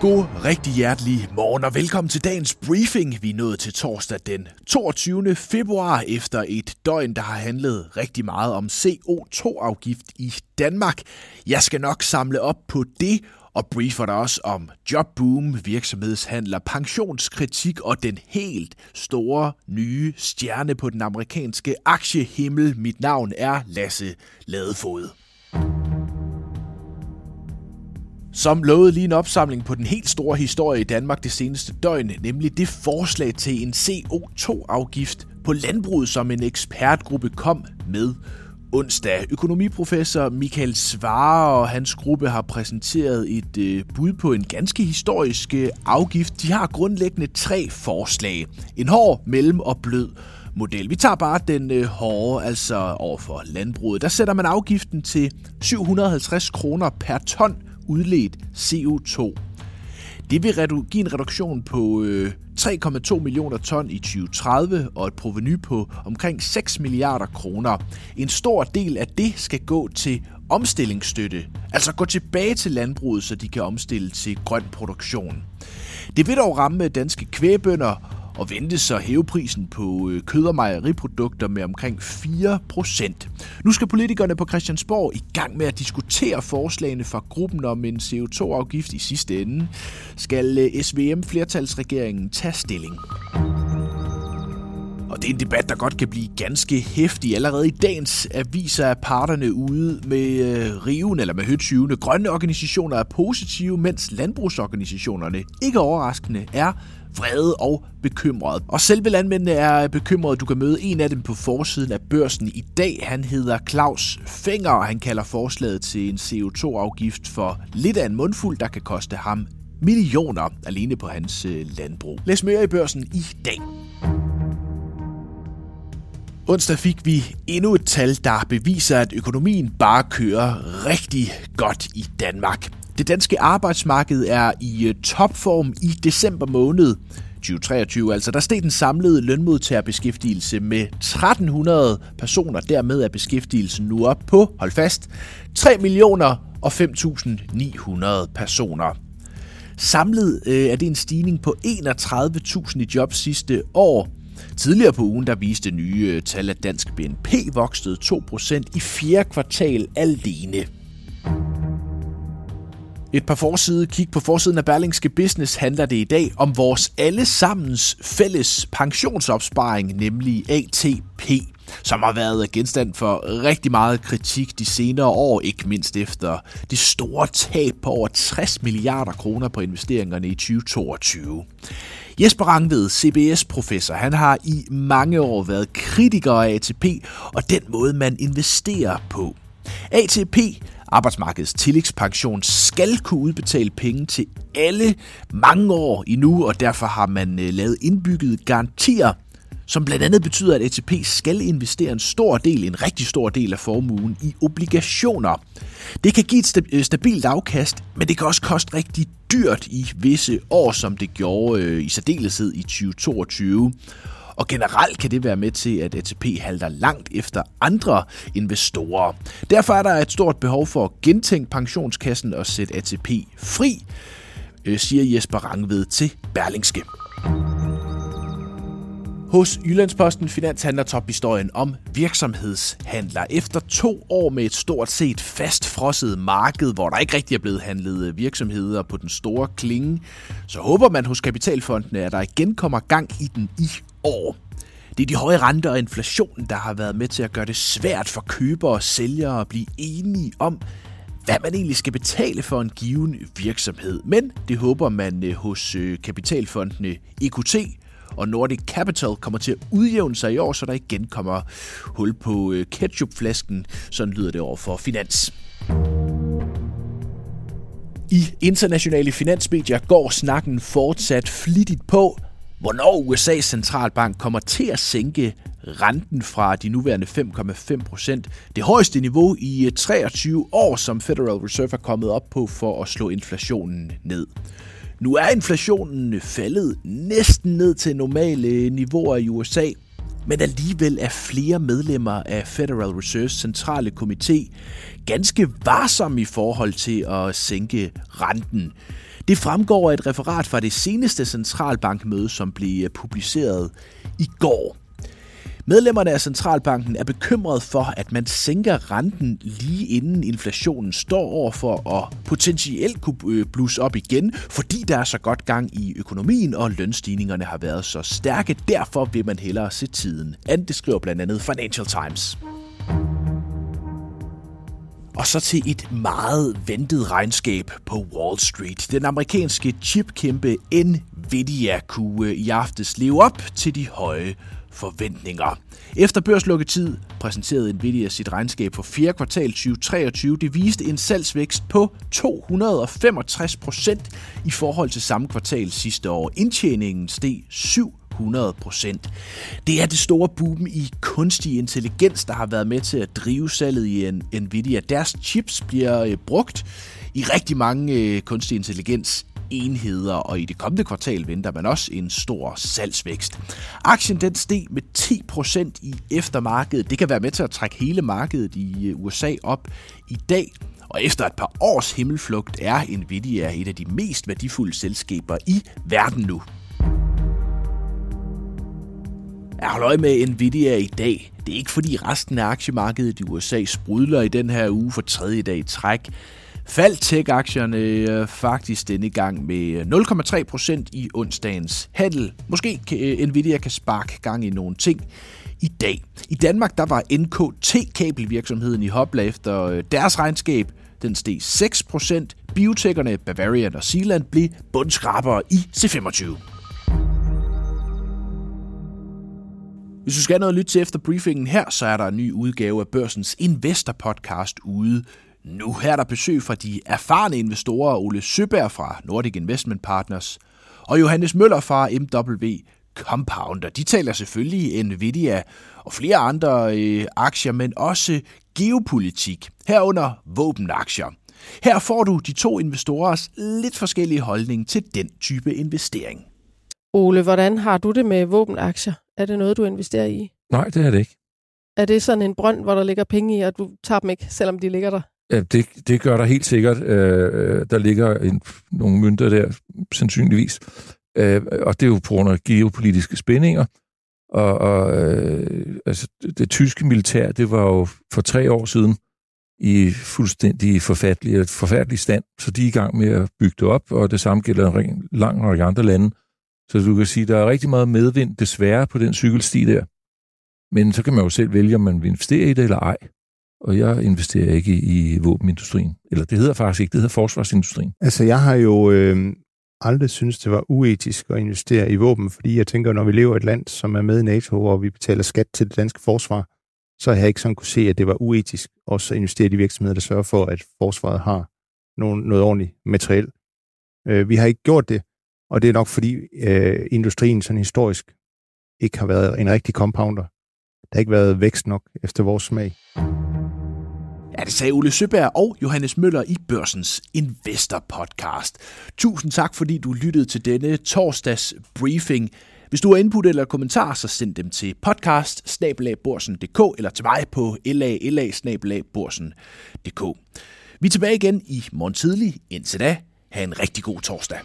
God rigtig hjertelig morgen og velkommen til dagens briefing. Vi er nået til torsdag den 22. februar efter et døgn, der har handlet rigtig meget om CO2-afgift i Danmark. Jeg skal nok samle op på det og briefer dig også om jobboom, virksomhedshandler, pensionskritik og den helt store nye stjerne på den amerikanske aktiehimmel. Mit navn er Lasse Ladefod. Som lovede lige en opsamling på den helt store historie i Danmark det seneste døgn, nemlig det forslag til en CO2-afgift på landbruget, som en ekspertgruppe kom med onsdag. Økonomiprofessor Michael Svare og hans gruppe har præsenteret et øh, bud på en ganske historisk øh, afgift. De har grundlæggende tre forslag. En hård, mellem og blød model. Vi tager bare den øh, hårde, altså overfor landbruget. Der sætter man afgiften til 750 kroner per ton udledt CO2. Det vil give en reduktion på øh, 3,2 millioner ton i 2030 og et proveny på omkring 6 milliarder kroner. En stor del af det skal gå til omstillingsstøtte, altså gå tilbage til landbruget, så de kan omstille til grøn produktion. Det vil dog ramme danske kvæbønder, og ventes så hæve prisen på øh, kød- og mejeriprodukter med omkring 4%. Nu skal politikerne på Christiansborg i gang med at diskutere forslagene fra gruppen om en CO2-afgift i sidste ende. Skal øh, SVM-flertalsregeringen tage stilling? Og det er en debat, der godt kan blive ganske hæftig. Allerede i dagens aviser er parterne ude med øh, riven eller med høtyvene. Grønne organisationer er positive, mens landbrugsorganisationerne, ikke overraskende, er vrede og bekymrede. Og selve landmændene er bekymrede. Du kan møde en af dem på forsiden af børsen i dag. Han hedder Claus Fenger, og han kalder forslaget til en CO2-afgift for lidt af en mundfuld, der kan koste ham millioner alene på hans øh, landbrug. Læs mere i børsen i dag. Onsdag fik vi endnu et tal, der beviser, at økonomien bare kører rigtig godt i Danmark. Det danske arbejdsmarked er i øh, topform i december måned 2023. Altså, der steg den samlede lønmodtagerbeskæftigelse med 1300 personer. Dermed er beskæftigelsen nu op på, hold fast, 3 millioner og 5.900 personer. Samlet øh, er det en stigning på 31.000 i job sidste år. Tidligere på ugen der viste nye øh, tal, at dansk BNP voksede 2% i fjerde kvartal alene. Et par forside kig på forsiden af Berlingske Business handler det i dag om vores allesammens fælles pensionsopsparing, nemlig ATP som har været genstand for rigtig meget kritik de senere år, ikke mindst efter det store tab på over 60 milliarder kroner på investeringerne i 2022. Jesper Rangved, CBS-professor, han har i mange år været kritiker af ATP og den måde, man investerer på. ATP Arbejdsmarkedets tillægspension skal kunne udbetale penge til alle mange år endnu, og derfor har man øh, lavet indbygget garantier, som blandt andet betyder, at ATP skal investere en stor del, en rigtig stor del af formuen i obligationer. Det kan give et øh, stabilt afkast, men det kan også koste rigtig dyrt i visse år, som det gjorde øh, i særdeleshed i 2022. Og generelt kan det være med til, at ATP halter langt efter andre investorer. Derfor er der et stort behov for at gentænke pensionskassen og sætte ATP fri, øh, siger Jesper Rangved til Berlingske. Hos Jyllandsposten Finans handler tophistorien om virksomhedshandler. Efter to år med et stort set fastfrosset marked, hvor der ikke rigtig er blevet handlet øh, virksomheder på den store klinge, så håber man hos kapitalfondene, at der igen kommer gang i den i år. Det er de høje renter og inflationen, der har været med til at gøre det svært for købere og sælgere at blive enige om, hvad man egentlig skal betale for en given virksomhed. Men det håber man øh, hos øh, kapitalfondene EQT og Nordic Capital kommer til at udjævne sig i år, så der igen kommer hul på øh, ketchupflasken. Sådan lyder det over for Finans. I internationale finansmedier går snakken fortsat flittigt på, hvornår USA's centralbank kommer til at sænke renten fra de nuværende 5,5 procent. Det højeste niveau i øh, 23 år, som Federal Reserve er kommet op på for at slå inflationen ned. Nu er inflationen faldet næsten ned til normale øh, niveauer i USA, men alligevel er flere medlemmer af Federal Reserves centrale komité ganske varsomme i forhold til at sænke renten. Det fremgår af et referat fra det seneste centralbankmøde, som blev øh, publiceret i går. Medlemmerne af centralbanken er bekymret for, at man sænker renten lige inden inflationen står over for at potentielt kunne øh, blusse op igen, fordi der er så godt gang i økonomien, og lønstigningerne har været så stærke. Derfor vil man hellere se tiden Andet det skriver blandt andet Financial Times. Og så til et meget ventet regnskab på Wall Street. Den amerikanske chipkæmpe Nvidia kunne i aftes leve op til de høje forventninger. Efter børslukketid præsenterede Nvidia sit regnskab for 4. kvartal 2023. Det viste en salgsvækst på 265 procent i forhold til samme kvartal sidste år. Indtjeningen steg 7 100%. Det er det store boom i kunstig intelligens, der har været med til at drive salget i Nvidia. Deres chips bliver øh, brugt i rigtig mange øh, kunstig intelligens enheder, og i det kommende kvartal venter man også en stor salgsvækst. Aktien den steg med 10% i eftermarkedet. Det kan være med til at trække hele markedet i øh, USA op i dag. Og efter et par års himmelflugt er Nvidia et af de mest værdifulde selskaber i verden nu. Jeg holder øje med Nvidia i dag. Det er ikke fordi resten af aktiemarkedet i USA sprudler i den her uge for tredje dag i træk faldt tech-aktierne øh, faktisk denne gang med øh, 0,3% i onsdagens handel. Måske kan øh, Nvidia kan sparke gang i nogle ting i dag. I Danmark der var NKT kabelvirksomheden i hopla efter deres regnskab. Den steg 6%. Biotekerne Bavarian og Sealand blev bundskrabere i C25. Hvis du skal have noget lytte til efter briefingen her, så er der en ny udgave af Børsens Investor Podcast ude nu her er der besøg fra de erfarne investorer Ole Søberg fra Nordic Investment Partners og Johannes Møller fra MW Compounder. De taler selvfølgelig Nvidia og flere andre øh, aktier, men også geopolitik, herunder våbenaktier. Her får du de to investorers lidt forskellige holdning til den type investering. Ole, hvordan har du det med våbenaktier? Er det noget, du investerer i? Nej, det er det ikke. Er det sådan en brønd, hvor der ligger penge i, og du tager dem ikke, selvom de ligger der? Ja, det, det gør der helt sikkert. Øh, der ligger en, nogle mønter der, sandsynligvis. Øh, og det er jo på grund af geopolitiske spændinger. Og, og øh, altså, det tyske militær, det var jo for tre år siden i fuldstændig forfærdelig, forfærdelig stand, så de er i gang med at bygge det op, og det samme gælder en lang række andre lande. Så du kan sige, der er rigtig meget medvind, desværre, på den cykelsti der. Men så kan man jo selv vælge, om man vil investere i det eller ej og jeg investerer ikke i våbenindustrien. Eller det hedder faktisk ikke, det hedder forsvarsindustrien. Altså, jeg har jo øh, aldrig synes det var uetisk at investere i våben, fordi jeg tænker, når vi lever i et land, som er med i NATO, og vi betaler skat til det danske forsvar, så har jeg ikke sådan kunne se, at det var uetisk også at investere i de virksomheder, der sørger for, at forsvaret har nogen, noget ordentligt materiel. Øh, vi har ikke gjort det, og det er nok fordi øh, industrien sådan historisk ikke har været en rigtig compounder. Der har ikke været vækst nok efter vores smag. Ja, det sagde Ole Søberg og Johannes Møller i Børsens Investor Podcast. Tusind tak, fordi du lyttede til denne torsdags briefing. Hvis du har input eller kommentar, så send dem til podcast eller til mig på la Vi er tilbage igen i morgen tidlig. Indtil da, have en rigtig god torsdag.